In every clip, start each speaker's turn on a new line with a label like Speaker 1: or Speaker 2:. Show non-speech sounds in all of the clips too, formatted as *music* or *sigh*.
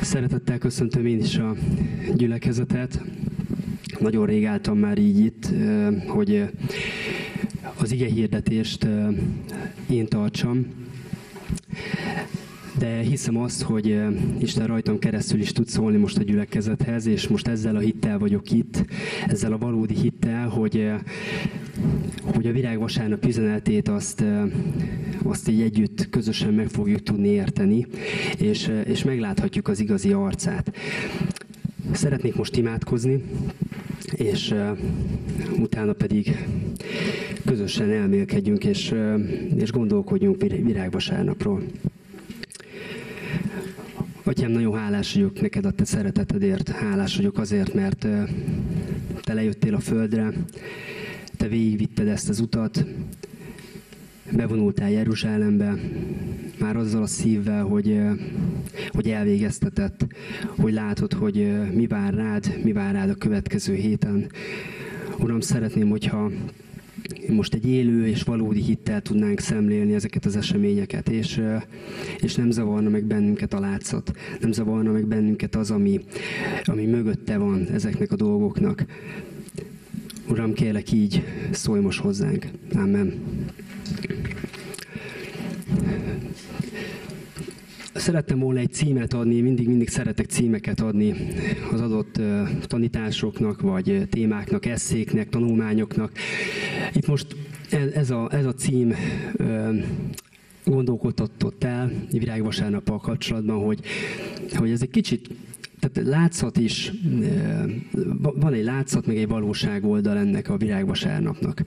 Speaker 1: Szeretettel köszöntöm én is a gyülekezetet. Nagyon rég álltam már így itt, hogy az ige hirdetést én tartsam. De hiszem azt, hogy Isten rajtam keresztül is tud szólni most a gyülekezethez, és most ezzel a hittel vagyok itt, ezzel a valódi hittel, hogy, hogy a virágvasárnap üzenetét azt, azt így együtt közösen meg fogjuk tudni érteni, és, és megláthatjuk az igazi arcát. Szeretnék most imádkozni, és uh, utána pedig közösen elmélkedjünk, és, uh, és gondolkodjunk virágvasárnapról. Atyám, nagyon hálás vagyok neked a te szeretetedért, hálás vagyok azért, mert uh, te lejöttél a földre, te végigvitted ezt az utat, bevonultál Jeruzsálembe, már azzal a szívvel, hogy, hogy elvégeztetett, hogy látod, hogy mi vár rád, mi vár rád a következő héten. Uram, szeretném, hogyha most egy élő és valódi hittel tudnánk szemlélni ezeket az eseményeket, és, és nem zavarna meg bennünket a látszat, nem zavarna meg bennünket az, ami, ami mögötte van ezeknek a dolgoknak. Uram, kérlek így, szólj most hozzánk. Amen. Szerettem volna egy címet adni, mindig, mindig szeretek címeket adni az adott tanításoknak, vagy témáknak, eszéknek, tanulmányoknak. Itt most ez a, ez a cím gondolkodtatott el virágvasárnappal kapcsolatban, hogy, hogy ez egy kicsit tehát látszat is, van egy látszat, meg egy valóság oldal ennek a virágvasárnapnak.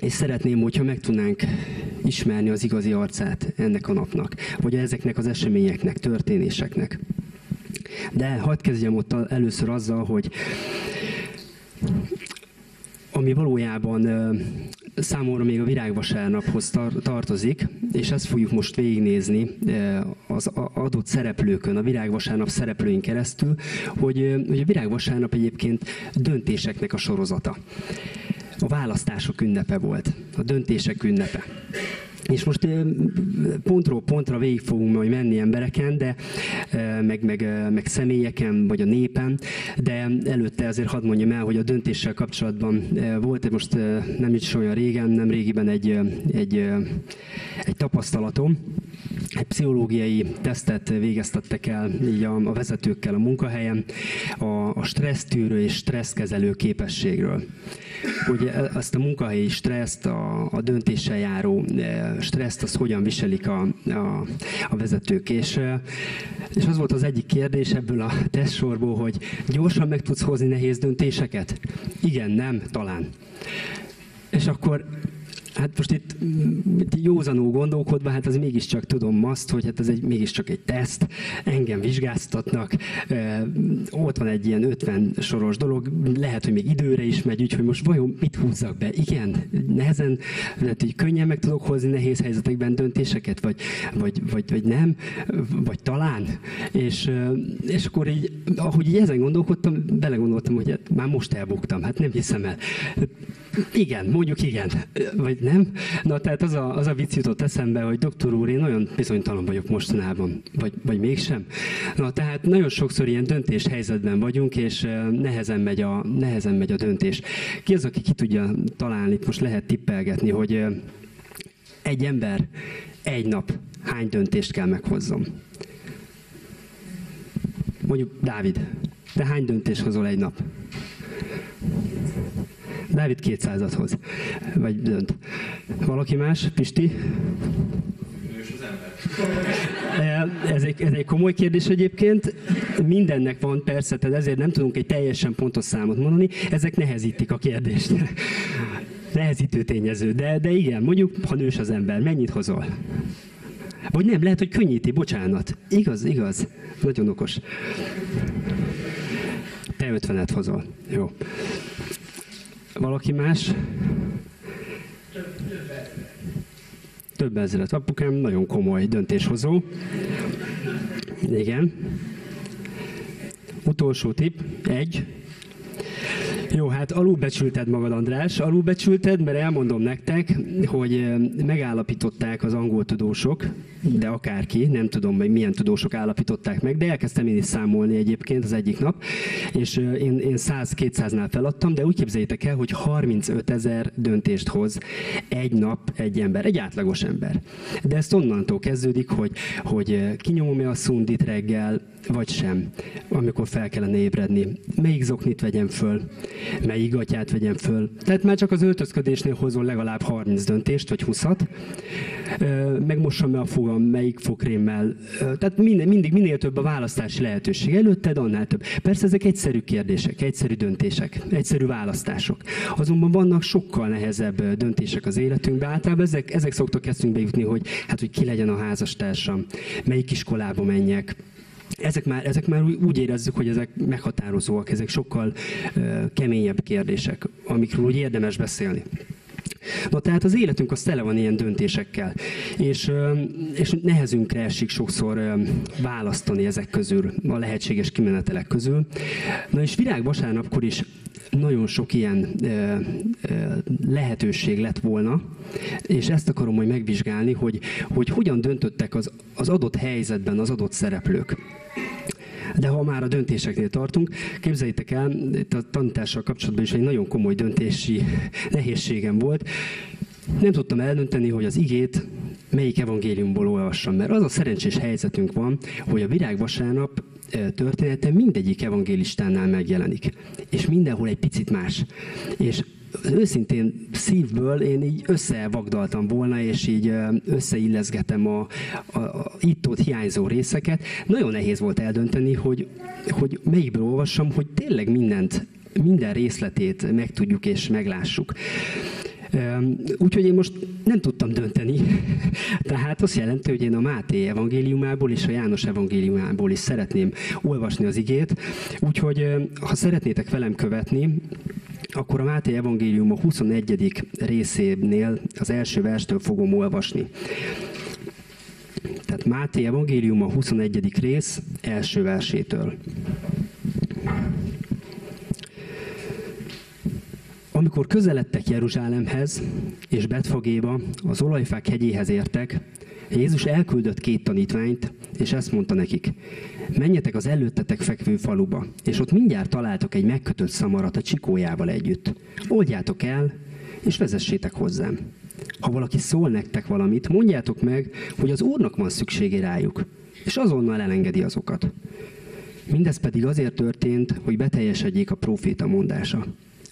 Speaker 1: És szeretném, hogyha meg tudnánk ismerni az igazi arcát ennek a napnak, vagy ezeknek az eseményeknek, történéseknek. De hadd kezdjem ott először azzal, hogy ami valójában számomra még a virágvasárnaphoz tar- tartozik, és ezt fogjuk most végignézni az adott szereplőkön, a virágvasárnap szereplőin keresztül, hogy, hogy a virágvasárnap egyébként döntéseknek a sorozata a választások ünnepe volt, a döntések ünnepe. És most pontról pontra végig fogunk majd menni embereken, de meg, meg, meg személyeken, vagy a népen, de előtte azért hadd mondjam el, hogy a döntéssel kapcsolatban volt most nem is olyan régen, nem régiben egy, egy, egy tapasztalatom, pszichológiai tesztet végeztettek el így a, a vezetőkkel a munkahelyen a, a stressztűrő és stresszkezelő képességről hogy azt a munkahelyi stresszt, a, a döntéssel járó e, stresszt, azt hogyan viselik a, a, a vezetők. És, e, és az volt az egyik kérdés ebből a tesztsorból, hogy gyorsan meg tudsz hozni nehéz döntéseket? Igen, nem, talán. És akkor Hát most itt józanul gondolkodva, hát az mégiscsak tudom azt, hogy hát ez egy, mégiscsak egy teszt, engem vizsgáztatnak, ott van egy ilyen 50 soros dolog, lehet, hogy még időre is megy, úgyhogy most vajon mit húzzak be? Igen, nehezen, lehet, hogy könnyen meg tudok hozni nehéz helyzetekben döntéseket, vagy, vagy, vagy, vagy nem, vagy talán. És, és akkor így, ahogy így ezen gondolkodtam, belegondoltam, hogy hát már most elbuktam, hát nem hiszem el. Igen, mondjuk igen, vagy nem? Na, tehát az a, az a vicc jutott eszembe, hogy doktor úr, én nagyon bizonytalan vagyok mostanában, vagy, vagy mégsem. Na, tehát nagyon sokszor ilyen döntés helyzetben vagyunk, és nehezen megy, a, nehezen megy a döntés. Ki az, aki ki tudja találni, most lehet tippelgetni, hogy egy ember egy nap hány döntést kell meghozzon? Mondjuk Dávid, te hány döntést hozol egy nap? Dávid 200-at hoz. Vagy dönt. Valaki más? Pisti? Ez egy, ez egy komoly kérdés egyébként. Mindennek van persze, tehát ezért nem tudunk egy teljesen pontos számot mondani. Ezek nehezítik a kérdést. Nehezítő tényező. De, de igen, mondjuk, ha nős az ember, mennyit hozol? Vagy nem, lehet, hogy könnyíti, bocsánat. Igaz, igaz. Nagyon okos. Te 50-et hozol. Jó. Valaki más? Több ezeret. Apukám nagyon komoly döntéshozó. Igen. Utolsó tip, egy. Jó, hát alulbecsülted magad, András. Alulbecsülted, mert elmondom nektek, hogy megállapították az angol tudósok, de akárki, nem tudom, hogy milyen tudósok állapították meg, de elkezdtem én is számolni egyébként az egyik nap, és én, én 100-200-nál feladtam, de úgy képzeljétek el, hogy 35 ezer döntést hoz egy nap egy ember, egy átlagos ember. De ezt onnantól kezdődik, hogy, hogy kinyomom-e a szundit reggel, vagy sem, amikor fel kellene ébredni. Melyik zoknit vegyem föl, melyik gatyát vegyem föl. Tehát már csak az öltözködésnél hozol legalább 30 döntést, vagy 20-at. Megmossam-e a fogam, melyik fokrémmel. Tehát minden, mindig minél több a választási lehetőség. Előtted annál több. Persze ezek egyszerű kérdések, egyszerű döntések, egyszerű választások. Azonban vannak sokkal nehezebb döntések az életünkben. Általában ezek, ezek szoktak eszünkbe jutni, hogy hát, hogy ki legyen a házastársam, melyik iskolába menjek, ezek már, ezek már úgy érezzük, hogy ezek meghatározóak, ezek sokkal keményebb kérdések, amikről úgy érdemes beszélni. Na tehát az életünk az tele van ilyen döntésekkel, és, és nehezünkre esik sokszor választani ezek közül, a lehetséges kimenetelek közül. Na és virág vasárnapkor is nagyon sok ilyen lehetőség lett volna, és ezt akarom majd megvizsgálni, hogy, hogy hogyan döntöttek az, az adott helyzetben az adott szereplők. De ha már a döntéseknél tartunk, képzeljétek el, itt a tanítással kapcsolatban is egy nagyon komoly döntési nehézségem volt. Nem tudtam eldönteni, hogy az igét melyik evangéliumból olvassam, mert az a szerencsés helyzetünk van, hogy a virág vasárnap története mindegyik evangélistánál megjelenik. És mindenhol egy picit más. És őszintén szívből én így összevagdaltam volna, és így összeillezgetem a, a, a itt-ott hiányzó részeket. Nagyon nehéz volt eldönteni, hogy, hogy melyikből olvassam, hogy tényleg mindent, minden részletét megtudjuk és meglássuk. Úgyhogy én most nem tudtam dönteni. *laughs* Tehát azt jelenti, hogy én a Máté evangéliumából és a János evangéliumából is szeretném olvasni az igét. Úgyhogy ha szeretnétek velem követni, akkor a Máté evangélium a 21. részénél az első verstől fogom olvasni. Tehát Máté evangélium a 21. rész első versétől. Amikor közeledtek Jeruzsálemhez és Betfagéba, az olajfák hegyéhez értek, Jézus elküldött két tanítványt, és ezt mondta nekik, menjetek az előttetek fekvő faluba, és ott mindjárt találtok egy megkötött szamarat a csikójával együtt. Oldjátok el, és vezessétek hozzám. Ha valaki szól nektek valamit, mondjátok meg, hogy az Úrnak van szüksége rájuk, és azonnal elengedi azokat. Mindez pedig azért történt, hogy beteljesedjék a próféta mondása.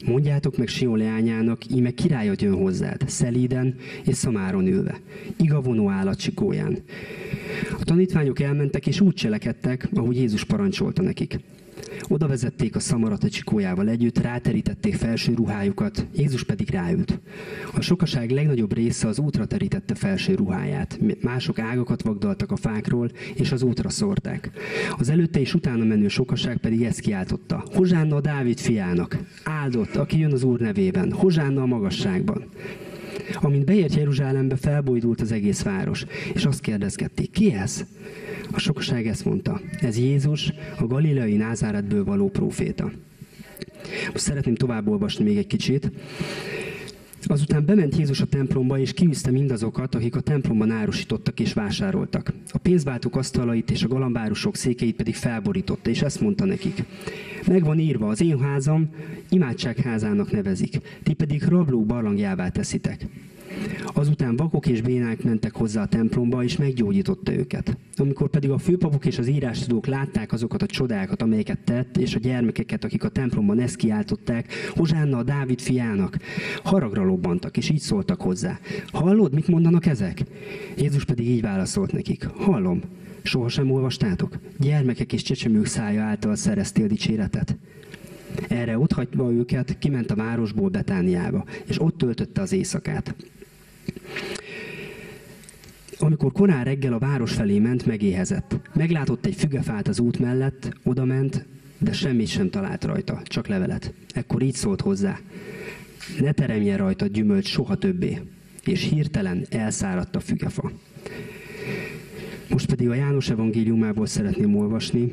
Speaker 1: Mondjátok meg Sion leányának, íme királyot jön hozzád, szelíden és szamáron ülve, igavonó állat csikóján. A tanítványok elmentek, és úgy cselekedtek, ahogy Jézus parancsolta nekik. Oda vezették a szamarat a csikójával együtt, ráterítették felső ruhájukat, Jézus pedig ráült. A sokaság legnagyobb része az útra terítette felső ruháját, mások ágakat vagdaltak a fákról, és az útra szórták. Az előtte és utána menő sokaság pedig ezt kiáltotta. Hozsánna a Dávid fiának, áldott, aki jön az Úr nevében, hozsánna a magasságban. Amint beért Jeruzsálembe, felbojdult az egész város, és azt kérdezgették, ki ez? A sokaság ezt mondta, ez Jézus, a galileai názáretből való próféta. Most szeretném tovább olvasni még egy kicsit. Azután bement Jézus a templomba, és kiűzte mindazokat, akik a templomban árusítottak és vásároltak. A pénzváltók asztalait és a galambárusok székeit pedig felborította, és ezt mondta nekik. Meg van írva, az én házam imádságházának nevezik, ti pedig rabló barlangjává teszitek. Azután vakok és bénák mentek hozzá a templomba, és meggyógyította őket. Amikor pedig a főpapok és az írástudók látták azokat a csodákat, amelyeket tett, és a gyermekeket, akik a templomban ezt kiáltották, Hozsánna a Dávid fiának, haragra lobbantak, és így szóltak hozzá. Hallod, mit mondanak ezek? Jézus pedig így válaszolt nekik. Hallom, sohasem olvastátok? Gyermekek és csecsemők szája által szereztél dicséretet. Erre otthagyva őket, kiment a városból Betániába, és ott töltötte az éjszakát. Amikor korán reggel a város felé ment, megéhezett. Meglátott egy fügefát az út mellett, odament, de semmit sem talált rajta, csak levelet. Ekkor így szólt hozzá. Ne teremjen rajta gyümölcs soha többé. És hirtelen elszáradt a fügefa. Most pedig a János evangéliumából szeretném olvasni,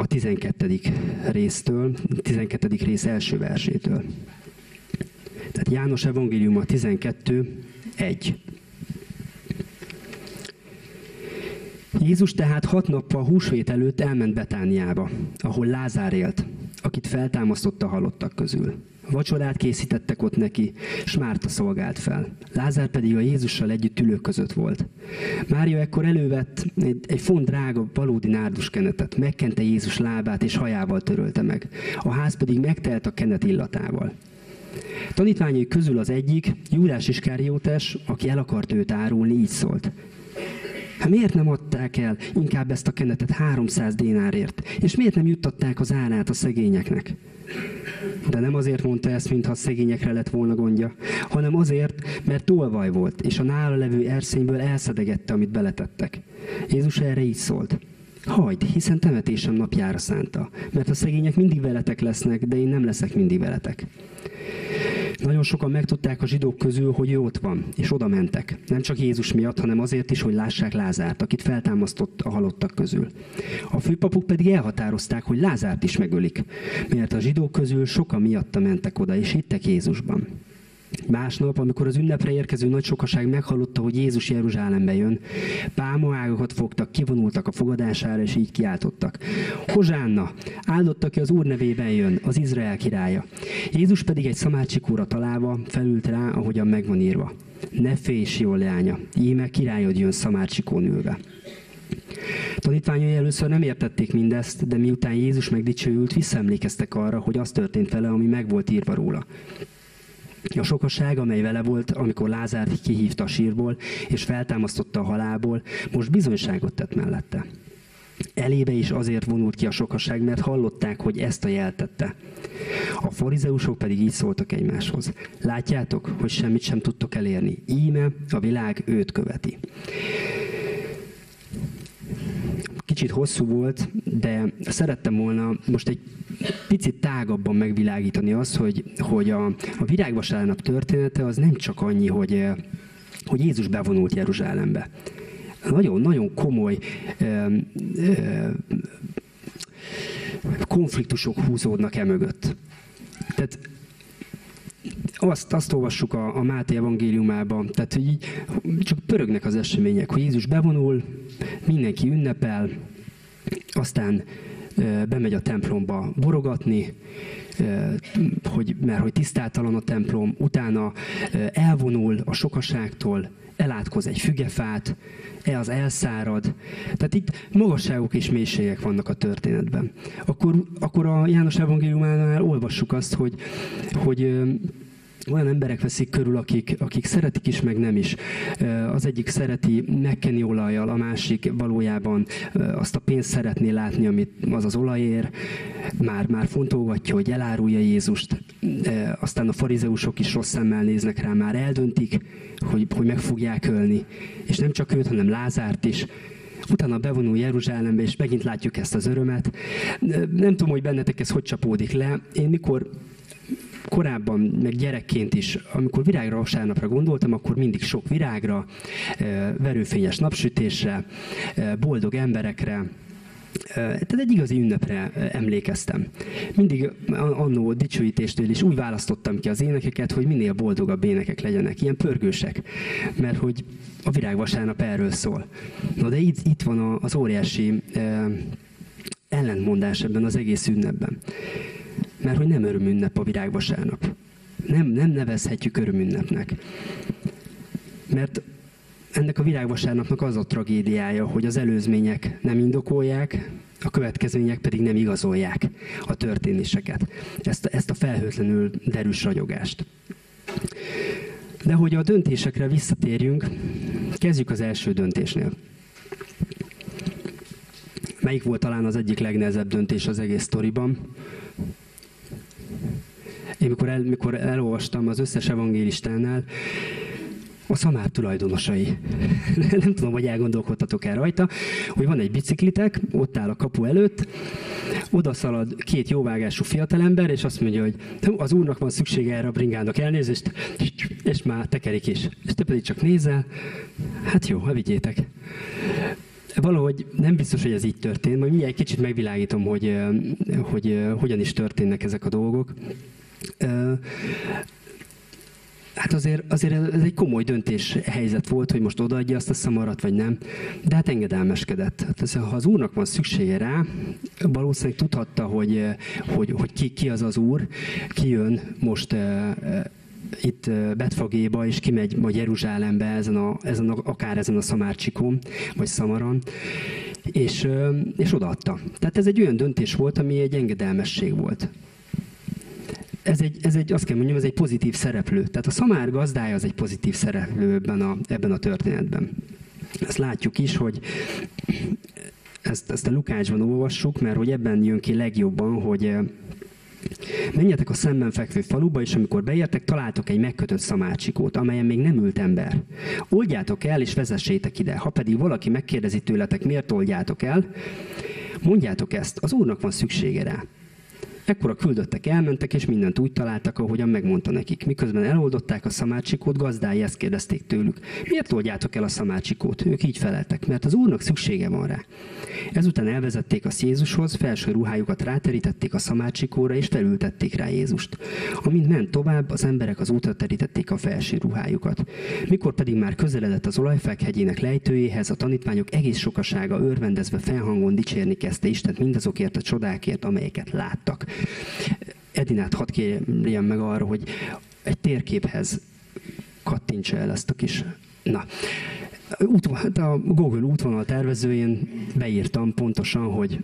Speaker 1: a 12. résztől, 12. rész első versétől. Tehát János evangéliuma 12, 1. Jézus tehát hat nappal húsvét előtt elment Betániába, ahol Lázár élt, akit feltámasztotta halottak közül. Vacsorát készítettek ott neki, s Márta szolgált fel. Lázár pedig a Jézussal együtt ülők között volt. Mária ekkor elővett egy, egy font drága valódi nárduskenetet, megkente Jézus lábát és hajával törölte meg. A ház pedig megtelt a kenet illatával. Tanítványai közül az egyik, Júdás Iskáriótes, aki el akart őt árulni, így szólt. Hát miért nem adták el inkább ezt a kenetet 300 dénárért? És miért nem juttatták az árát a szegényeknek? De nem azért mondta ezt, mintha a szegényekre lett volna gondja, hanem azért, mert tolvaj volt, és a nála levő erszényből elszedegette, amit beletettek. Jézus erre így szólt. Hagyd, hiszen temetésem napjára szánta, mert a szegények mindig veletek lesznek, de én nem leszek mindig veletek. Nagyon sokan megtudták a zsidók közül, hogy ő ott van, és oda mentek. Nem csak Jézus miatt, hanem azért is, hogy lássák Lázárt, akit feltámasztott a halottak közül. A főpapuk pedig elhatározták, hogy Lázárt is megölik, mert a zsidók közül sokan miatta mentek oda, és hittek Jézusban. Másnap, amikor az ünnepre érkező nagy sokaság meghallotta, hogy Jézus Jeruzsálembe jön, pálmaágokat fogtak, kivonultak a fogadására, és így kiáltottak. Hozsánna, áldott, aki az Úr nevében jön, az Izrael királya. Jézus pedig egy szamácsikóra találva felült rá, ahogyan megvan írva. Ne félj, jó leánya, íme királyod jön szamácsikón ülve. Tanítványai először nem értették mindezt, de miután Jézus megdicsőült, visszaemlékeztek arra, hogy az történt vele, ami meg volt írva róla. A sokaság, amely vele volt, amikor Lázár kihívta a sírból, és feltámasztotta a halálból, most bizonyságot tett mellette. Elébe is azért vonult ki a sokaság, mert hallották, hogy ezt a jeltette. A farizeusok pedig így szóltak egymáshoz. Látjátok, hogy semmit sem tudtok elérni. Íme a világ őt követi. Kicsit hosszú volt, de szerettem volna most egy picit tágabban megvilágítani azt, hogy, hogy a, a virágvasárnap története az nem csak annyi, hogy, hogy Jézus bevonult Jeruzsálembe. Nagyon-nagyon komoly ö, ö, konfliktusok húzódnak e mögött. Tehát azt, azt olvassuk a, a Máté evangéliumában, tehát hogy így, csak pörögnek az események, hogy Jézus bevonul, mindenki ünnepel, aztán bemegy a templomba borogatni, hogy, mert hogy tisztátalan a templom, utána elvonul a sokaságtól, elátkoz egy fügefát, e az elszárad. Tehát itt magasságok és mélységek vannak a történetben. Akkor, akkor a János evangéliumánál olvassuk azt, hogy, hogy olyan emberek veszik körül, akik, akik szeretik is, meg nem is. Az egyik szereti megkenni olajjal, a másik valójában azt a pénzt szeretné látni, amit az az olajér. Már, már fontolgatja, hogy elárulja Jézust. Aztán a farizeusok is rossz szemmel néznek rá, már eldöntik, hogy, hogy meg fogják ölni. És nem csak őt, hanem Lázárt is utána bevonul Jeruzsálembe, és megint látjuk ezt az örömet. Nem tudom, hogy bennetek ez hogy csapódik le. Én mikor korábban, meg gyerekként is, amikor virágra vasárnapra gondoltam, akkor mindig sok virágra, verőfényes napsütésre, boldog emberekre, tehát egy igazi ünnepre emlékeztem. Mindig annó dicsőítéstől is úgy választottam ki az énekeket, hogy minél boldogabb énekek legyenek, ilyen pörgősek, mert hogy a virágvasárnap erről szól. Na de itt, itt van az óriási ellentmondás ebben az egész ünnepben mert hogy nem örömünnep a virágvasárnap. Nem, nem nevezhetjük örömünnepnek. Mert ennek a virágvasárnapnak az a tragédiája, hogy az előzmények nem indokolják, a következmények pedig nem igazolják a történéseket. Ezt, ezt a felhőtlenül derűs ragyogást. De hogy a döntésekre visszatérjünk, kezdjük az első döntésnél. Melyik volt talán az egyik legnehezebb döntés az egész sztoriban? Én mikor, el, mikor elolvastam az összes evangélistánál, a szamár tulajdonosai. *laughs* Nem tudom, hogy elgondolkodtatok el rajta, hogy van egy biciklitek, ott áll a kapu előtt, oda szalad két jóvágású fiatalember, és azt mondja, hogy az úrnak van szüksége erre a bringának elnézést, és már tekerik is. És te pedig csak nézel, hát jó, ha vigyétek. Valahogy nem biztos, hogy ez így történt, majd mindjárt egy kicsit megvilágítom, hogy, hogy hogyan is történnek ezek a dolgok. Hát azért, azért ez egy komoly döntés helyzet volt, hogy most odaadja azt a szamarat, vagy nem, de hát engedelmeskedett. Hát ez, ha az úrnak van szüksége rá, valószínűleg tudhatta, hogy, hogy, hogy ki, ki az az úr, ki jön most itt Betfagéba, és kimegy majd Jeruzsálembe, ezen a, ezen a, akár ezen a szamárcsikon, vagy szamaron, és, és odaadta. Tehát ez egy olyan döntés volt, ami egy engedelmesség volt. Ez egy, ez egy, azt kell mondjam, ez egy pozitív szereplő. Tehát a szamár gazdája az egy pozitív szereplő ebben a, ebben a történetben. Ezt látjuk is, hogy ezt, ezt a Lukácsban olvassuk, mert hogy ebben jön ki legjobban, hogy Menjetek a szemben fekvő faluba, és amikor beértek, találtok egy megkötött szamácsikót, amelyen még nem ült ember. Oldjátok el, és vezessétek ide. Ha pedig valaki megkérdezi tőletek, miért oldjátok el, mondjátok ezt, az úrnak van szüksége rá. Ekkor a küldöttek elmentek, és mindent úgy találtak, ahogyan megmondta nekik. Miközben eloldották a szamácsikót, gazdái ezt kérdezték tőlük. Miért oldjátok el a szamácsikót? Ők így feleltek, mert az úrnak szüksége van rá. Ezután elvezették a Jézushoz, felső ruhájukat ráterítették a szamácsikóra, és felültették rá Jézust. Amint ment tovább, az emberek az útra terítették a felső ruhájukat. Mikor pedig már közeledett az olajfák hegyének lejtőjéhez, a tanítványok egész sokasága örvendezve felhangon dicsérni kezdte Istent mindazokért a csodákért, amelyeket láttak. Edinát hadd kérjem meg arra, hogy egy térképhez kattintsa el ezt a kis... Na, hát a Google útvonal tervezőjén beírtam pontosan, hogy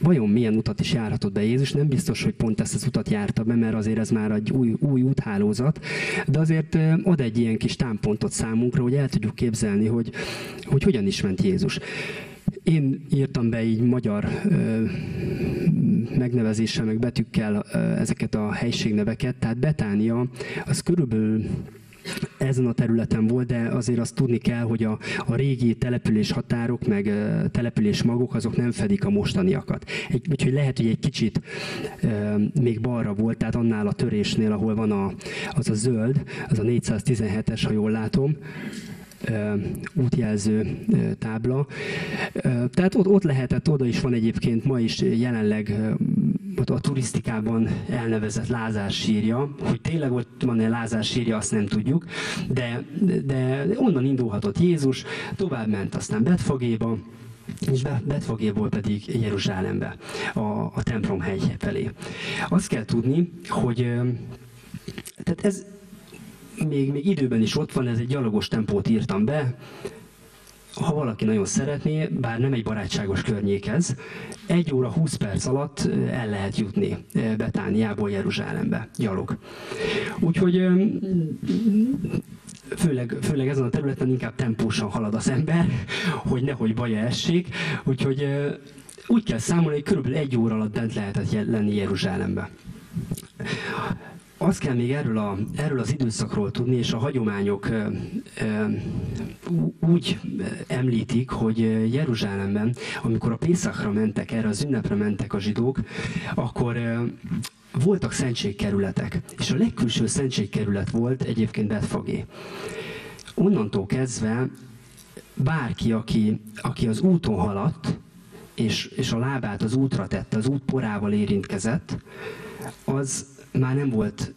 Speaker 1: vajon milyen utat is járhatott be Jézus. Nem biztos, hogy pont ezt az utat járta be, mert azért ez már egy új, új úthálózat, de azért ad egy ilyen kis támpontot számunkra, hogy el tudjuk képzelni, hogy, hogy hogyan is ment Jézus. Én írtam be így magyar megnevezéssel, meg betűkkel ezeket a helységneveket, tehát Betánia az körülbelül ezen a területen volt, de azért azt tudni kell, hogy a, a régi település határok, meg település magok, azok nem fedik a mostaniakat. Egy, úgyhogy lehet, hogy egy kicsit uh, még balra volt, tehát annál a törésnél, ahol van a, az a zöld, az a 417-es, ha jól látom, útjelző tábla. Tehát ott, ott lehetett, oda is van egyébként ma is jelenleg a turisztikában elnevezett Lázár sírja, hogy tényleg ott van-e Lázár sírja, azt nem tudjuk, de, de onnan indulhatott Jézus, tovább ment aztán Betfagéba, és Betfagéból pedig Jeruzsálembe, a, a templom hegy felé. Azt kell tudni, hogy tehát ez, még, még időben is ott van, ez egy gyalogos tempót írtam be, ha valaki nagyon szeretné, bár nem egy barátságos környékez, egy óra 20 perc alatt el lehet jutni Betániából Jeruzsálembe, gyalog. Úgyhogy főleg, főleg ezen a területen inkább tempósan halad az ember, *laughs* hogy nehogy baja essék, úgyhogy úgy kell számolni, hogy körülbelül egy óra alatt bent lehetett lenni Jeruzsálembe azt kell még erről, a, erről az időszakról tudni, és a hagyományok e, e, úgy említik, hogy Jeruzsálemben, amikor a Pészakra mentek, erre az ünnepre mentek a zsidók, akkor e, voltak szentségkerületek, és a legkülső szentségkerület volt egyébként Betfagé. Onnantól kezdve bárki, aki, aki az úton haladt, és, és a lábát az útra tette, az út porával érintkezett, az már nem volt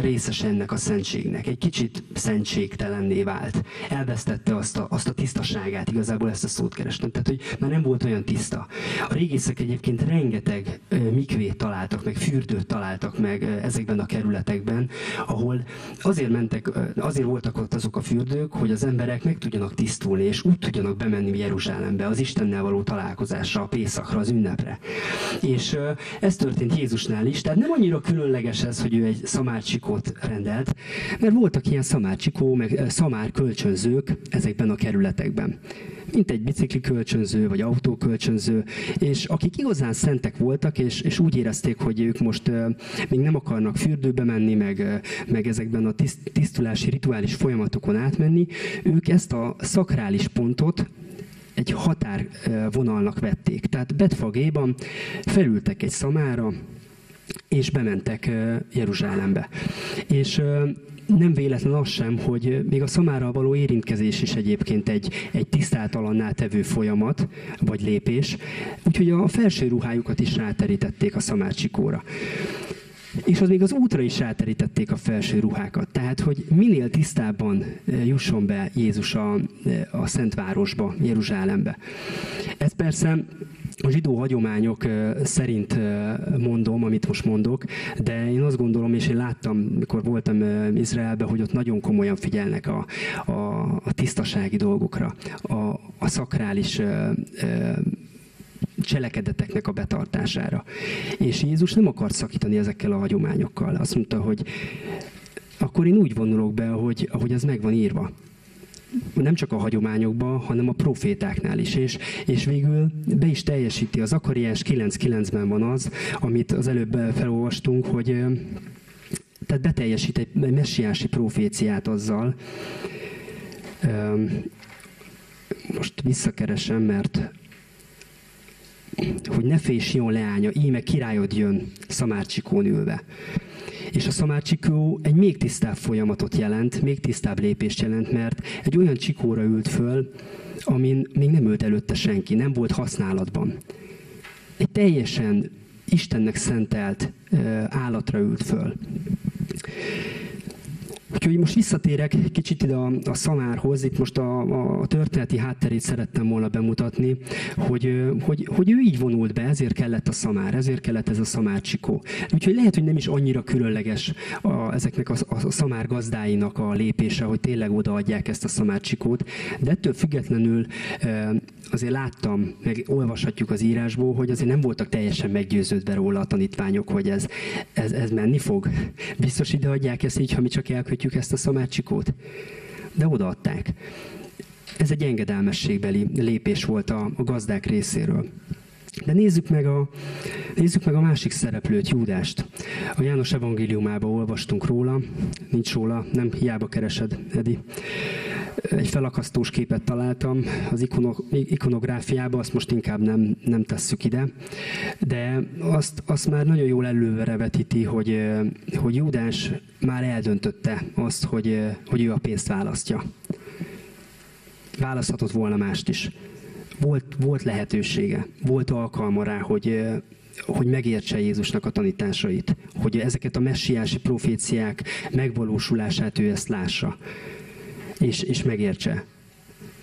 Speaker 1: részes ennek a szentségnek. Egy kicsit szentségtelenné vált. Elvesztette azt a, azt a tisztaságát, igazából ezt a szót kerestem. Tehát, hogy már nem volt olyan tiszta. A régészek egyébként rengeteg mikvét találtak, meg fürdőt találtak meg ezekben a kerületekben, ahol azért mentek, azért voltak ott azok a fürdők, hogy az emberek meg tudjanak tisztulni, és úgy tudjanak bemenni Jeruzsálembe, az Istennel való találkozásra, a Pészakra, az ünnepre. És ez történt Jézusnál is, tehát nem annyira különleges ez, hogy ő egy szamárcsikót rendelt, mert voltak ilyen szamárcsikó, meg eh, szamár kölcsönzők ezekben a kerületekben. Mint egy bicikli kölcsönző, vagy autó kölcsönző, és akik igazán szentek voltak, és, és úgy érezték, hogy ők most uh, még nem akarnak fürdőbe menni, meg, uh, meg ezekben a tiszt, tisztulási rituális folyamatokon átmenni, ők ezt a szakrális pontot egy határvonalnak vették. Tehát Betfagéban felültek egy szamára, és bementek Jeruzsálembe. És nem véletlen az sem, hogy még a szamárral való érintkezés is egyébként egy, egy tisztátalanná tevő folyamat, vagy lépés. Úgyhogy a felső ruhájukat is ráterítették a szamárcsikóra. És az még az útra is ráterítették a felső ruhákat. Tehát, hogy minél tisztábban jusson be Jézus a, a Szentvárosba, Jeruzsálembe. Ez persze a zsidó hagyományok szerint mondom, amit most mondok, de én azt gondolom, és én láttam, mikor voltam Izraelben, hogy ott nagyon komolyan figyelnek a, a, a tisztasági dolgokra, a, a szakrális cselekedeteknek a betartására. És Jézus nem akar szakítani ezekkel a hagyományokkal. Azt mondta, hogy akkor én úgy vonulok be, hogy, ahogy ez meg van írva nem csak a hagyományokban, hanem a profétáknál is. És, és végül be is teljesíti. Az Akariás 9.9-ben van az, amit az előbb felolvastunk, hogy tehát beteljesít egy messiási proféciát azzal, most visszakeresem, mert hogy ne félj Sion leánya, íme királyod jön szamárcsikón ülve. És a szamárcsikó egy még tisztább folyamatot jelent, még tisztább lépést jelent, mert egy olyan csikóra ült föl, amin még nem ült előtte senki, nem volt használatban. Egy teljesen Istennek szentelt állatra ült föl. Úgyhogy most visszatérek kicsit ide a, a szamárhoz, itt most a, a történeti hátterét szerettem volna bemutatni, hogy, hogy, hogy ő így vonult be, ezért kellett a szamár, ezért kellett ez a szamárcsikó. Úgyhogy lehet, hogy nem is annyira különleges a, ezeknek a, a szamár gazdáinak a lépése, hogy tényleg odaadják ezt a szamárcsikót, de ettől függetlenül azért láttam, meg olvashatjuk az írásból, hogy azért nem voltak teljesen meggyőződve róla a tanítványok, hogy ez, ez, ez menni fog. Biztos ide adják ezt így, ha mi csak elkötjük ezt a szamácsikót. De odaadták. Ez egy engedelmességbeli lépés volt a, a gazdák részéről. De nézzük meg, a, nézzük meg a másik szereplőt, Júdást. A János evangéliumában olvastunk róla, nincs róla, nem hiába keresed, Edi egy felakasztós képet találtam az ikonográfiába, azt most inkább nem, nem tesszük ide, de azt, azt már nagyon jól előre vetíti, hogy, hogy Júdás már eldöntötte azt, hogy, hogy ő a pénzt választja. Választhatott volna mást is. Volt, volt lehetősége, volt alkalma rá, hogy, hogy megértse Jézusnak a tanításait, hogy ezeket a messiási proféciák megvalósulását ő ezt lássa és, és megértse.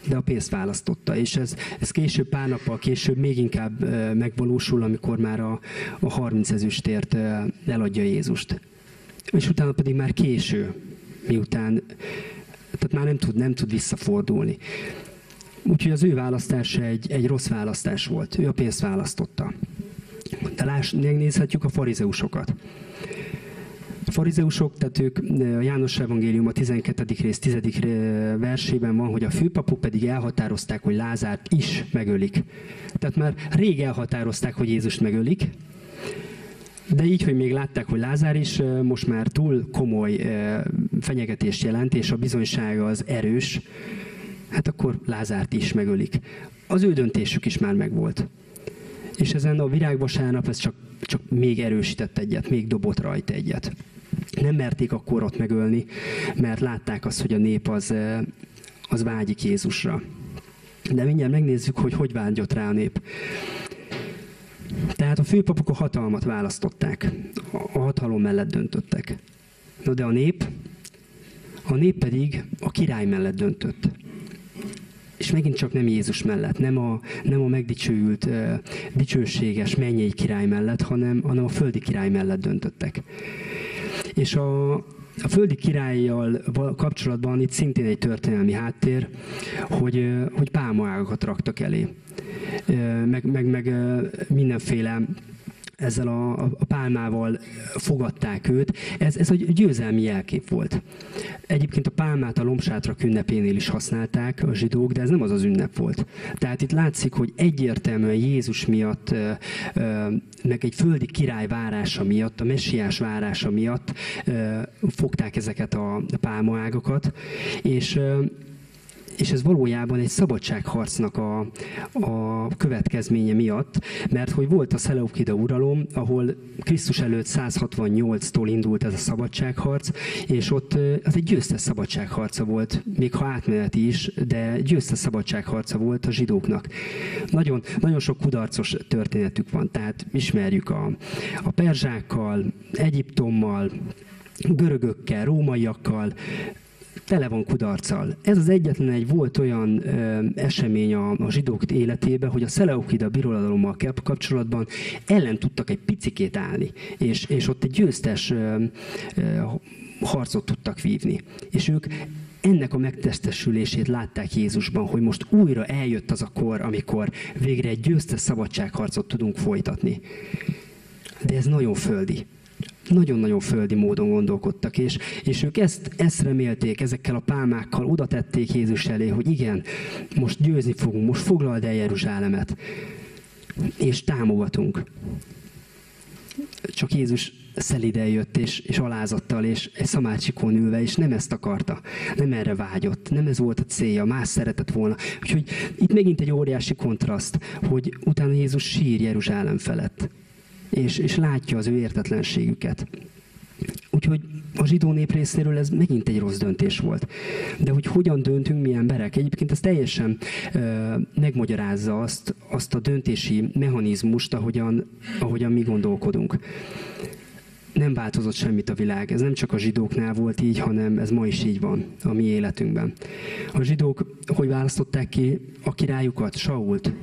Speaker 1: De a pénzt választotta, és ez, ez később, pár nappal később még inkább megvalósul, amikor már a, a 30 ezüstért eladja Jézust. És utána pedig már késő, miután, tehát már nem tud, nem tud visszafordulni. Úgyhogy az ő választása egy, egy rossz választás volt. Ő a pénzt választotta. De láss, megnézhetjük a farizeusokat. A farizeusok, tehát ők, a János Evangélium a 12. rész 10. versében van, hogy a főpapok pedig elhatározták, hogy Lázárt is megölik. Tehát már rég elhatározták, hogy Jézust megölik, de így, hogy még látták, hogy Lázár is most már túl komoly fenyegetést jelent, és a bizonysága az erős, hát akkor Lázárt is megölik. Az ő döntésük is már megvolt. És ezen a virágvasárnap ez csak, csak még erősített egyet, még dobott rajta egyet nem merték akkor ott megölni, mert látták azt, hogy a nép az, az vágyik Jézusra. De mindjárt megnézzük, hogy hogy vágyott rá a nép. Tehát a főpapok a hatalmat választották, a hatalom mellett döntöttek. Na de a nép, a nép pedig a király mellett döntött. És megint csak nem Jézus mellett, nem a, nem a megdicsőült, dicsőséges mennyei király mellett, hanem, hanem a földi király mellett döntöttek. És a, a földi királlyal kapcsolatban itt szintén egy történelmi háttér, hogy, hogy pálmaágakat raktak elé. Meg, meg, meg mindenféle ezzel a, a pálmával fogadták őt. Ez, ez egy győzelmi jelkép volt. Egyébként a pálmát a lombsátra ünnepénél is használták a zsidók, de ez nem az az ünnep volt. Tehát itt látszik, hogy egyértelműen Jézus miatt, meg egy földi király várása miatt, a messiás várása miatt fogták ezeket a pálmaágakat, és és ez valójában egy szabadságharcnak a, a következménye miatt, mert hogy volt a Seleukida uralom, ahol Krisztus előtt 168-tól indult ez a szabadságharc, és ott az egy győztes szabadságharca volt, még ha átmeneti is, de győztes szabadságharca volt a zsidóknak. Nagyon, nagyon sok kudarcos történetük van, tehát ismerjük a, a perzsákkal, Egyiptommal, görögökkel, rómaiakkal, tele van kudarccal. Ez az egyetlen egy volt olyan ö, esemény a, a zsidók életében, hogy a Szeleukida birodalommal kapcsolatban ellen tudtak egy picikét állni, és, és ott egy győztes ö, ö, harcot tudtak vívni. És ők ennek a megtestesülését látták Jézusban, hogy most újra eljött az a kor, amikor végre egy győztes szabadságharcot tudunk folytatni. De ez nagyon földi nagyon-nagyon földi módon gondolkodtak, és, és ők ezt, ezt remélték, ezekkel a pálmákkal oda tették Jézus elé, hogy igen, most győzni fogunk, most foglald el Jeruzsálemet, és támogatunk. Csak Jézus szeliden jött, és, és alázattal, és egy szamácsikon ülve, és nem ezt akarta, nem erre vágyott, nem ez volt a célja, más szeretett volna. Úgyhogy itt megint egy óriási kontraszt, hogy utána Jézus sír Jeruzsálem felett és, és látja az ő értetlenségüket. Úgyhogy a zsidó nép részéről ez megint egy rossz döntés volt. De hogy hogyan döntünk mi emberek? Egyébként ez teljesen ö, megmagyarázza azt, azt a döntési mechanizmust, ahogyan, ahogyan mi gondolkodunk nem változott semmit a világ. Ez nem csak a zsidóknál volt így, hanem ez ma is így van a mi életünkben. A zsidók hogy választották ki a királyukat? Sault.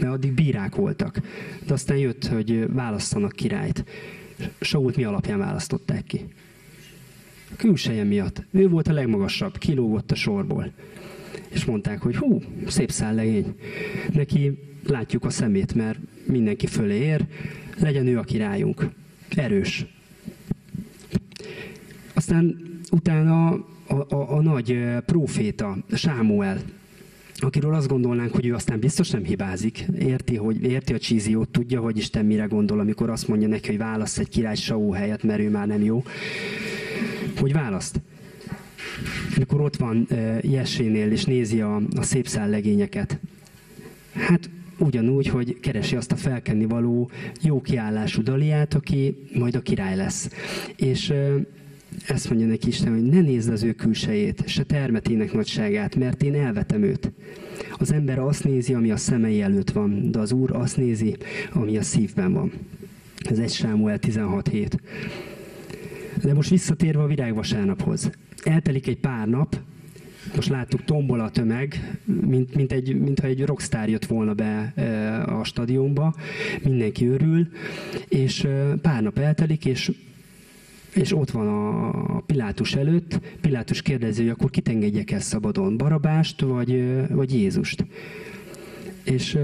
Speaker 1: Mert addig bírák voltak. De aztán jött, hogy választanak királyt. Sault mi alapján választották ki? A külseje miatt. Ő volt a legmagasabb, kilógott a sorból. És mondták, hogy hú, szép szállegény. Neki látjuk a szemét, mert mindenki fölé ér, legyen ő a királyunk. Erős, aztán utána a, a, a nagy proféta, Sámuel, akiről azt gondolnánk, hogy ő aztán biztos nem hibázik, érti, hogy érti a csíziót, tudja, hogy Isten mire gondol, amikor azt mondja neki, hogy választ egy király Saul helyet, mert ő már nem jó. Hogy választ? Mikor ott van Jesénél, és nézi a, a szép legényeket. Hát ugyanúgy, hogy keresi azt a felkenni való jó kiállású Daliát, aki majd a király lesz. És ezt mondja neki Isten, hogy ne nézd az ő külsejét, se termetének nagyságát, mert én elvetem őt. Az ember azt nézi, ami a szemei előtt van, de az Úr azt nézi, ami a szívben van. Ez egy Sámuel 16 hét. De most visszatérve a virágvasárnaphoz. Eltelik egy pár nap, most láttuk, tombol a tömeg, mint, mint, egy, mintha egy rockstar jött volna be e, a stadionba, mindenki örül, és e, pár nap eltelik, és és ott van a Pilátus előtt, Pilátus kérdezi, hogy akkor kit engedjek el szabadon, Barabást vagy, vagy Jézust. És,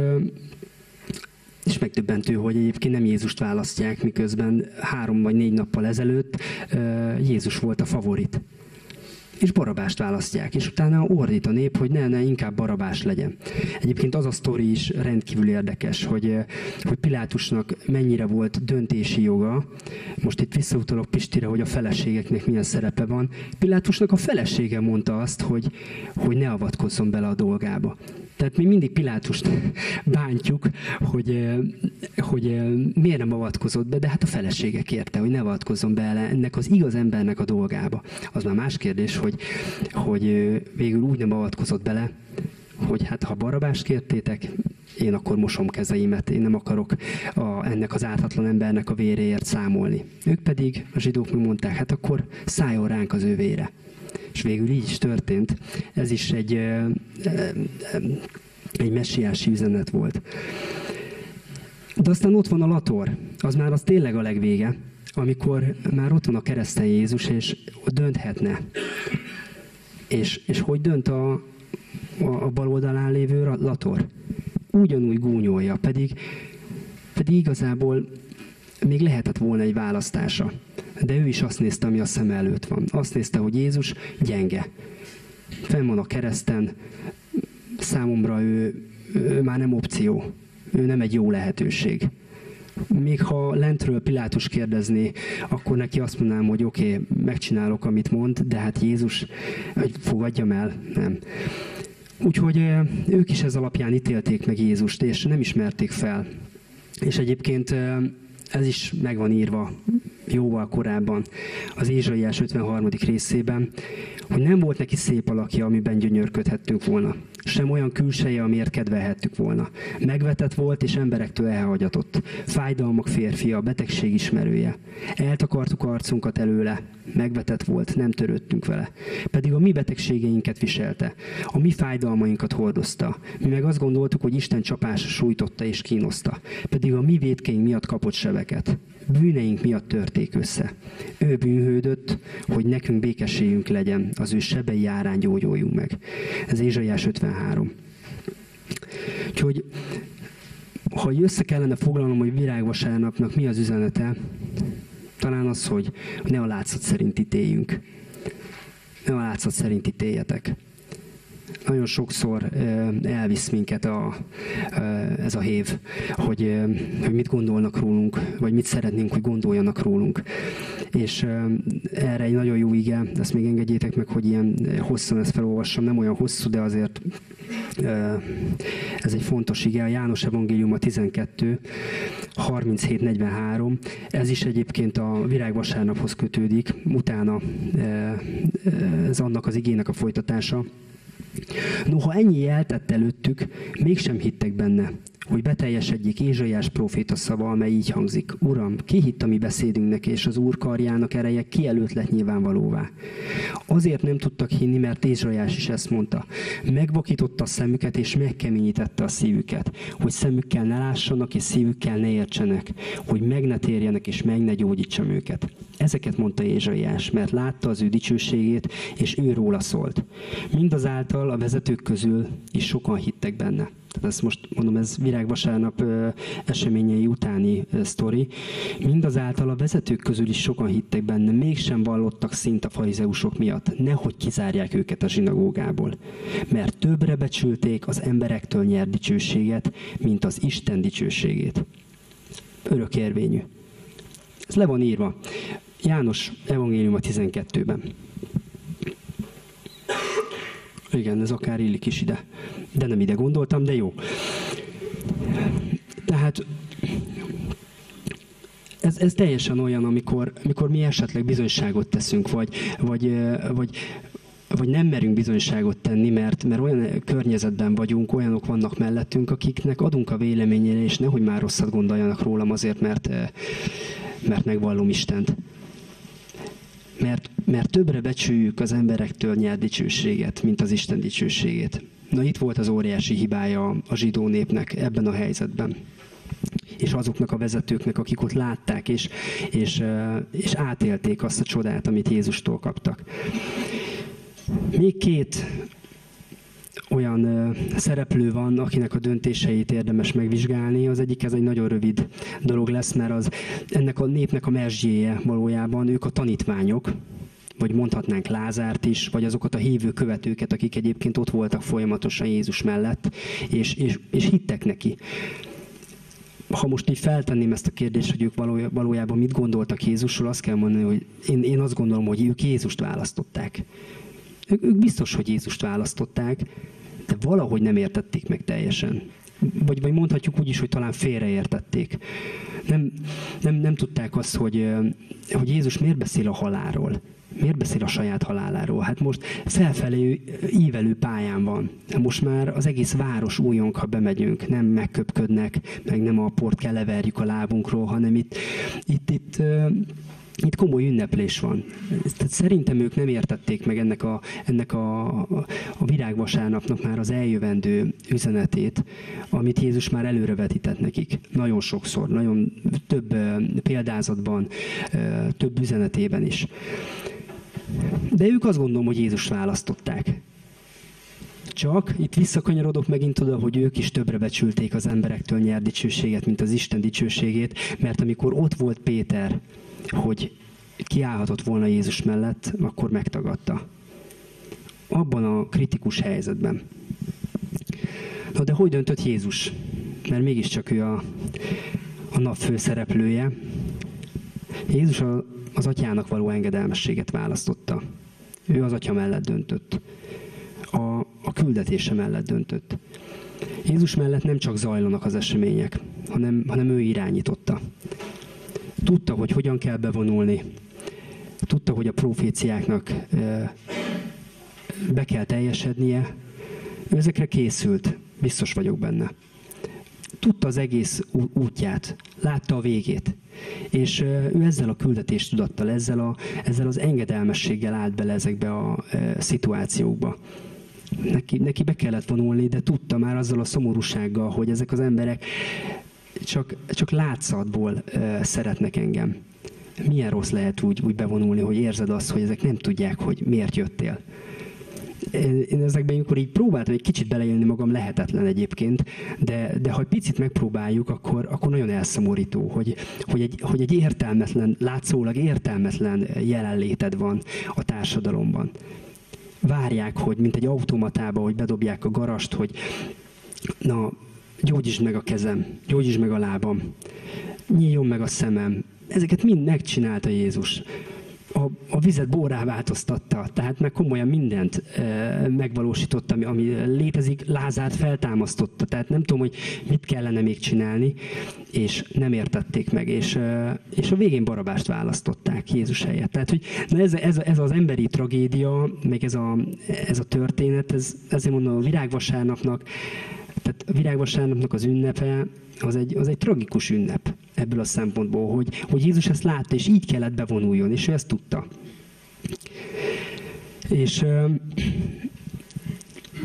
Speaker 1: és megdöbbentő, hogy egyébként nem Jézust választják, miközben három vagy négy nappal ezelőtt Jézus volt a favorit és Barabást választják, és utána ordít a nép, hogy ne, ne, inkább Barabás legyen. Egyébként az a sztori is rendkívül érdekes, hogy, eh, hogy Pilátusnak mennyire volt döntési joga. Most itt visszautalok Pistire, hogy a feleségeknek milyen szerepe van. Pilátusnak a felesége mondta azt, hogy, hogy ne avatkozzon bele a dolgába. Tehát mi mindig Pilátust bántjuk, hogy, hogy miért nem avatkozott be, de hát a felesége kérte, hogy ne avatkozzon bele ennek az igaz embernek a dolgába. Az már más kérdés, hogy, hogy végül úgy nem avatkozott bele, hogy hát ha barabást kértétek, én akkor mosom kezeimet, én nem akarok a, ennek az ártatlan embernek a véréért számolni. Ők pedig, a zsidók mi mondták, hát akkor szálljon ránk az ő vére. És végül így is történt. Ez is egy, egy messiási üzenet volt. De aztán ott van a lator, az már az tényleg a legvége, amikor már ott van a kereszten Jézus, és dönthetne. És, és hogy dönt a, a, a bal oldalán lévő lator? Ugyanúgy gúnyolja, pedig, pedig igazából még lehetett volna egy választása. De ő is azt nézte, ami a szem előtt van. Azt nézte, hogy Jézus gyenge. Fenn van a kereszten, számomra ő, ő már nem opció. Ő nem egy jó lehetőség. Még ha lentről Pilátus kérdezné, akkor neki azt mondanám, hogy oké, okay, megcsinálok, amit mond, de hát Jézus, hogy fogadjam el, nem. Úgyhogy ők is ez alapján ítélték meg Jézust, és nem ismerték fel. És egyébként ez is meg van írva jóval korábban az Ézsaiás 53. részében, hogy nem volt neki szép alakja, amiben gyönyörködhettünk volna. Sem olyan külseje, amiért kedvelhettük volna. Megvetett volt és emberektől elhagyatott. Fájdalmak férfia, betegség ismerője. Eltakartuk arcunkat előle. Megvetett volt, nem törődtünk vele. Pedig a mi betegségeinket viselte. A mi fájdalmainkat hordozta. Mi meg azt gondoltuk, hogy Isten csapása sújtotta és kínoszta. Pedig a mi védkeink miatt kapott sebeket bűneink miatt törték össze. Ő bűnhődött, hogy nekünk békességünk legyen, az ő sebei árán gyógyuljunk meg. Ez Ézsaiás 53. Úgyhogy ha össze kellene foglalnom, hogy virágvasárnapnak mi az üzenete, talán az, hogy ne a látszat szerint ítéljünk. Ne a látszat szerint ítéljetek nagyon sokszor elvisz minket a, ez a hév, hogy, hogy mit gondolnak rólunk, vagy mit szeretnénk, hogy gondoljanak rólunk. És erre egy nagyon jó ige, ezt még engedjétek meg, hogy ilyen hosszan ezt felolvassam, nem olyan hosszú, de azért ez egy fontos ige, a János Evangélium a 12, 37-43. Ez is egyébként a virágvasárnaphoz kötődik, utána ez annak az igének a folytatása. Noha ennyi eltett előttük, mégsem hittek benne, hogy beteljesedjék Ézsaiás próféta szava, amely így hangzik. Uram, ki hitt a mi beszédünknek, és az Úr karjának ereje kielőtt lett nyilvánvalóvá. Azért nem tudtak hinni, mert Ézsaiás is ezt mondta. Megvakította a szemüket, és megkeményítette a szívüket, hogy szemükkel ne lássanak, és szívükkel ne értsenek, hogy meg ne térjenek, és meg ne gyógyítsam őket. Ezeket mondta Ézsaiás, mert látta az ő dicsőségét, és ő róla szólt. Mindazáltal a vezetők közül is sokan hittek benne. Tehát ezt most mondom, ez virágvasárnap eseményei utáni sztori. Mindazáltal a vezetők közül is sokan hittek benne, mégsem vallottak szint a farizeusok miatt, nehogy kizárják őket a zsinagógából. Mert többre becsülték az emberektől nyert dicsőséget, mint az Isten dicsőségét. Örökérvényű. Ez le van írva. János evangélium a 12-ben. Igen, ez akár illik is ide. De nem ide gondoltam, de jó. Tehát ez, ez teljesen olyan, amikor, amikor mi esetleg bizonyságot teszünk, vagy, vagy, vagy, vagy nem merünk bizonyságot tenni, mert, mert olyan környezetben vagyunk, olyanok vannak mellettünk, akiknek adunk a véleményére, és nehogy már rosszat gondoljanak rólam azért, mert, mert megvallom Istent mert, mert többre becsüljük az emberektől nyert dicsőséget, mint az Isten dicsőségét. Na itt volt az óriási hibája a zsidó népnek ebben a helyzetben és azoknak a vezetőknek, akik ott látták, és, és, és átélték azt a csodát, amit Jézustól kaptak. Még két olyan szereplő van, akinek a döntéseit érdemes megvizsgálni. Az egyik ez egy nagyon rövid dolog lesz, mert az ennek a népnek a mesdjéje valójában ők a tanítványok, vagy mondhatnánk Lázárt is, vagy azokat a hívő követőket, akik egyébként ott voltak folyamatosan Jézus mellett, és, és, és hittek neki. Ha most így feltenném ezt a kérdést, hogy ők valójában mit gondoltak Jézusról, azt kell mondani, hogy én, én azt gondolom, hogy ők Jézust választották. Ők, biztos, hogy Jézust választották, de valahogy nem értették meg teljesen. Vagy, vagy mondhatjuk úgy is, hogy talán félreértették. Nem, nem, nem tudták azt, hogy, hogy Jézus miért beszél a halálról. Miért beszél a saját haláláról? Hát most felfelé ívelő pályán van. Most már az egész város újonk, ha bemegyünk. Nem megköpködnek, meg nem a port kell leverjük a lábunkról, hanem itt, itt, itt itt komoly ünneplés van. Tehát szerintem ők nem értették meg ennek a, ennek a, a virágvasárnapnak már az eljövendő üzenetét, amit Jézus már előrevetített nekik. Nagyon sokszor, nagyon több példázatban, több üzenetében is. De ők azt gondolom, hogy Jézus választották. Csak itt visszakanyarodok megint oda, hogy ők is többre becsülték az emberektől nyert dicsőséget, mint az Isten dicsőségét, mert amikor ott volt Péter, hogy kiállhatott volna Jézus mellett, akkor megtagadta. Abban a kritikus helyzetben. Na de hogy döntött Jézus? Mert mégiscsak ő a, a nap főszereplője. Jézus a, az atyának való engedelmességet választotta. Ő az atya mellett döntött. A, a küldetése mellett döntött. Jézus mellett nem csak zajlanak az események, hanem, hanem ő irányította. Tudta, hogy hogyan kell bevonulni, tudta, hogy a proféciáknak be kell teljesednie, ő ezekre készült, biztos vagyok benne. Tudta az egész útját, látta a végét, és ő ezzel a küldetés tudattal, ezzel, a, ezzel az engedelmességgel állt bele ezekbe a szituációkba. Neki, neki be kellett vonulni, de tudta már azzal a szomorúsággal, hogy ezek az emberek csak, csak látszatból szeretnek engem. Milyen rossz lehet úgy, úgy bevonulni, hogy érzed azt, hogy ezek nem tudják, hogy miért jöttél én ezekben, amikor így próbáltam egy kicsit beleélni magam, lehetetlen egyébként, de, de ha egy picit megpróbáljuk, akkor, akkor nagyon elszomorító, hogy, hogy, egy, hogy egy értelmetlen, látszólag értelmetlen jelenléted van a társadalomban. Várják, hogy mint egy automatába, hogy bedobják a garast, hogy na, gyógyítsd meg a kezem, gyógyítsd meg a lábam, nyíljon meg a szemem. Ezeket mind megcsinálta Jézus a, a vizet borrá változtatta, tehát meg komolyan mindent e, megvalósította, ami, ami létezik, Lázát feltámasztotta, tehát nem tudom, hogy mit kellene még csinálni, és nem értették meg, és, e, és a végén Barabást választották Jézus helyett. Tehát, hogy na ez, ez, ez az emberi tragédia, meg ez a, ez a történet, ez, ezért mondom, a virágvasárnapnak, tehát a virágvasárnapnak az ünnepe, az egy, az egy tragikus ünnep ebből a szempontból, hogy, hogy Jézus ezt látta, és így kellett bevonuljon, és ő ezt tudta. És,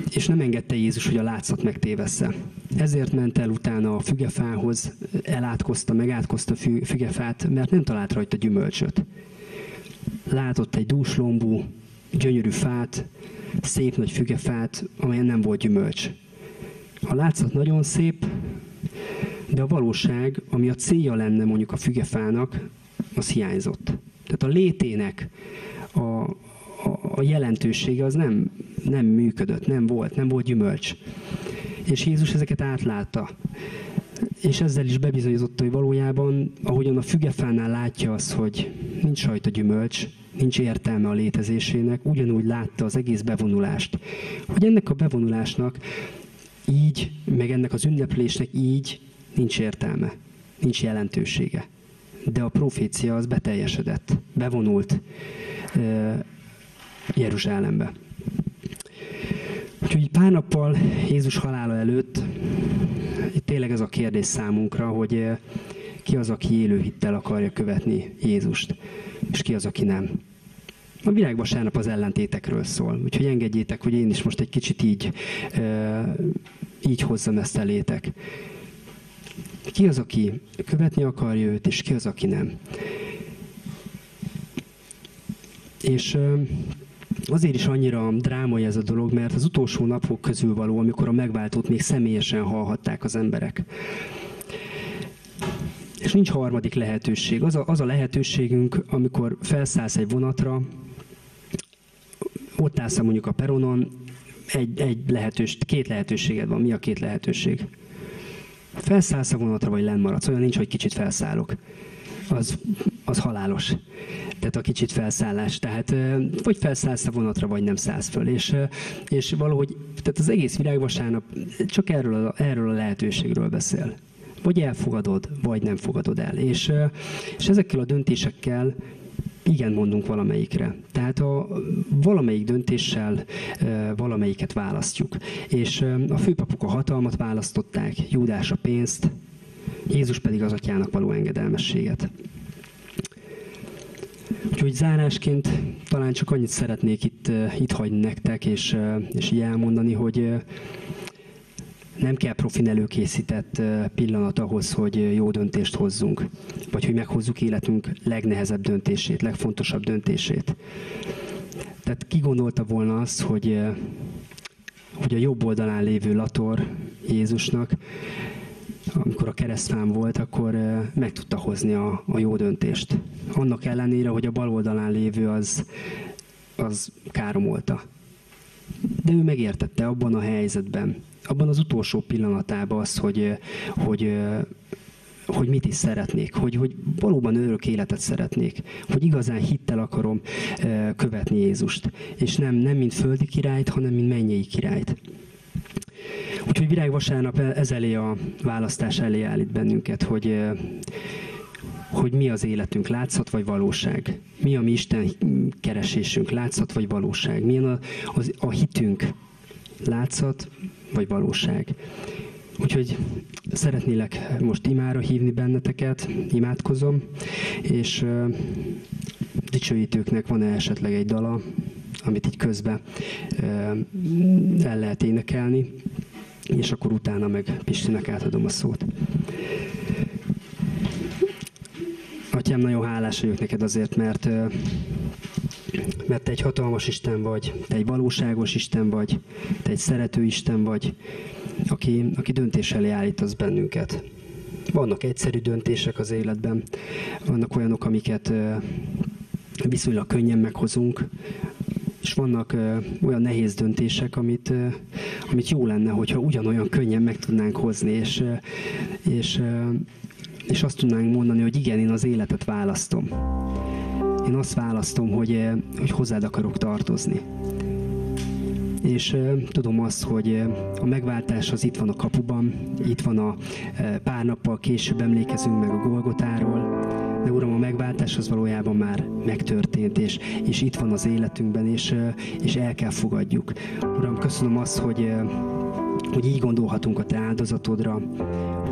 Speaker 1: és nem engedte Jézus, hogy a látszat megtévessze. Ezért ment el utána a fügefához, elátkozta, megátkozta a fügefát, mert nem talált rajta gyümölcsöt. Látott egy dúslombú, gyönyörű fát, szép nagy fügefát, amelyen nem volt gyümölcs. A látszat nagyon szép, de a valóság, ami a célja lenne mondjuk a fügefának, az hiányzott. Tehát a létének a, a, a jelentősége az nem, nem működött, nem volt, nem volt gyümölcs. És Jézus ezeket átlátta. És ezzel is bebizonyította, hogy valójában, ahogyan a fügefánál látja az, hogy nincs rajta gyümölcs, nincs értelme a létezésének, ugyanúgy látta az egész bevonulást. Hogy ennek a bevonulásnak így, meg ennek az ünneplésnek így nincs értelme, nincs jelentősége. De a profécia az beteljesedett, bevonult Jeruzsálembe. Úgyhogy pár nappal Jézus halála előtt tényleg ez a kérdés számunkra, hogy ki az, aki élő hittel akarja követni Jézust, és ki az, aki nem. A világvasárnap az ellentétekről szól, úgyhogy engedjétek, hogy én is most egy kicsit így, így hozzam ezt elétek. Ki az, aki követni akarja őt, és ki az, aki nem. És azért is annyira drámai ez a dolog, mert az utolsó napok közül való, amikor a megváltót még személyesen hallhatták az emberek. És nincs harmadik lehetőség. Az a, az a lehetőségünk, amikor felszállsz egy vonatra, ott állsz mondjuk a peronon, egy, egy lehetős, két lehetőséged van. Mi a két lehetőség? Felszállsz a vonatra, vagy lennmaradsz. Olyan nincs, hogy kicsit felszállok. Az, az halálos. Tehát a kicsit felszállás. Tehát vagy felszállsz a vonatra, vagy nem szállsz föl. És, és valahogy, tehát az egész virágvasárnap csak erről a, erről a lehetőségről beszél. Vagy elfogadod, vagy nem fogadod el. És, és ezekkel a döntésekkel igen mondunk valamelyikre. Tehát a valamelyik döntéssel valamelyiket választjuk. És a főpapok a hatalmat választották, Júdás a pénzt, Jézus pedig az atyának való engedelmességet. Úgyhogy zárásként talán csak annyit szeretnék itt, itt hagyni nektek, és, és így elmondani, hogy nem kell profin előkészített pillanat ahhoz, hogy jó döntést hozzunk, vagy hogy meghozzuk életünk legnehezebb döntését, legfontosabb döntését. Tehát ki gondolta volna azt, hogy, hogy a jobb oldalán lévő Lator Jézusnak, amikor a keresztfám volt, akkor meg tudta hozni a, a jó döntést. Annak ellenére, hogy a bal oldalán lévő az, az káromolta. De ő megértette abban a helyzetben, abban az utolsó pillanatában az, hogy, hogy hogy mit is szeretnék, hogy, hogy valóban örök életet szeretnék, hogy igazán hittel akarom követni Jézust, és nem, nem mint földi királyt, hanem mint mennyei királyt. Úgyhogy Virág vasárnap ez elé a választás elé állít bennünket, hogy, hogy mi az életünk, látszat vagy valóság. Mi a mi Isten keresésünk, látszat vagy valóság. Milyen a, az, a hitünk, látszat vagy valóság. Úgyhogy szeretnélek most imára hívni benneteket, imádkozom, és uh, dicsőítőknek van-e esetleg egy dala, amit így közben uh, el lehet énekelni, és akkor utána meg Pistinek átadom a szót. Atyám, nagyon hálás vagyok neked azért, mert mert te egy hatalmas Isten vagy, te egy valóságos Isten vagy, te egy szerető Isten vagy, aki, aki döntés elé állítasz bennünket. Vannak egyszerű döntések az életben, vannak olyanok, amiket viszonylag könnyen meghozunk, és vannak olyan nehéz döntések, amit, amit jó lenne, hogyha ugyanolyan könnyen meg tudnánk hozni, és, és, és azt tudnánk mondani, hogy igen, én az életet választom. Én azt választom, hogy, hogy hozzád akarok tartozni és tudom azt, hogy a megváltás az itt van a kapuban, itt van a pár nappal később emlékezünk meg a Golgotáról, de Uram, a megváltás az valójában már megtörtént, és, és itt van az életünkben, és, és el kell fogadjuk. Uram, köszönöm azt, hogy, hogy így gondolhatunk a Te áldozatodra,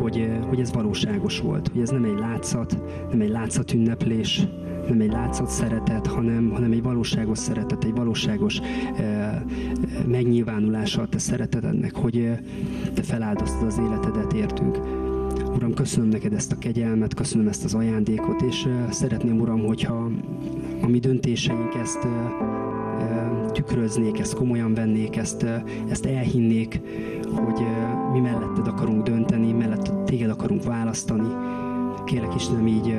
Speaker 1: hogy, hogy ez valóságos volt, hogy ez nem egy látszat, nem egy látszat ünneplés, nem egy látszat szeretet, hanem, hanem egy valóságos szeretet, egy valóságos eh, megnyilvánulása a te szeretetednek, hogy eh, te feláldoztad az életedet értünk. Uram, köszönöm neked ezt a kegyelmet, köszönöm ezt az ajándékot, és eh, szeretném, Uram, hogyha a mi döntéseink ezt eh, eh tükröznék, ezt komolyan vennék, ezt, eh, ezt elhinnék, hogy mi melletted akarunk dönteni, mellett téged akarunk választani. Kérlek Istenem, így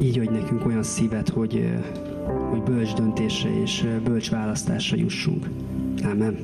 Speaker 1: így adj nekünk olyan szívet, hogy, hogy bölcs döntésre és bölcs választásra jussunk. Amen.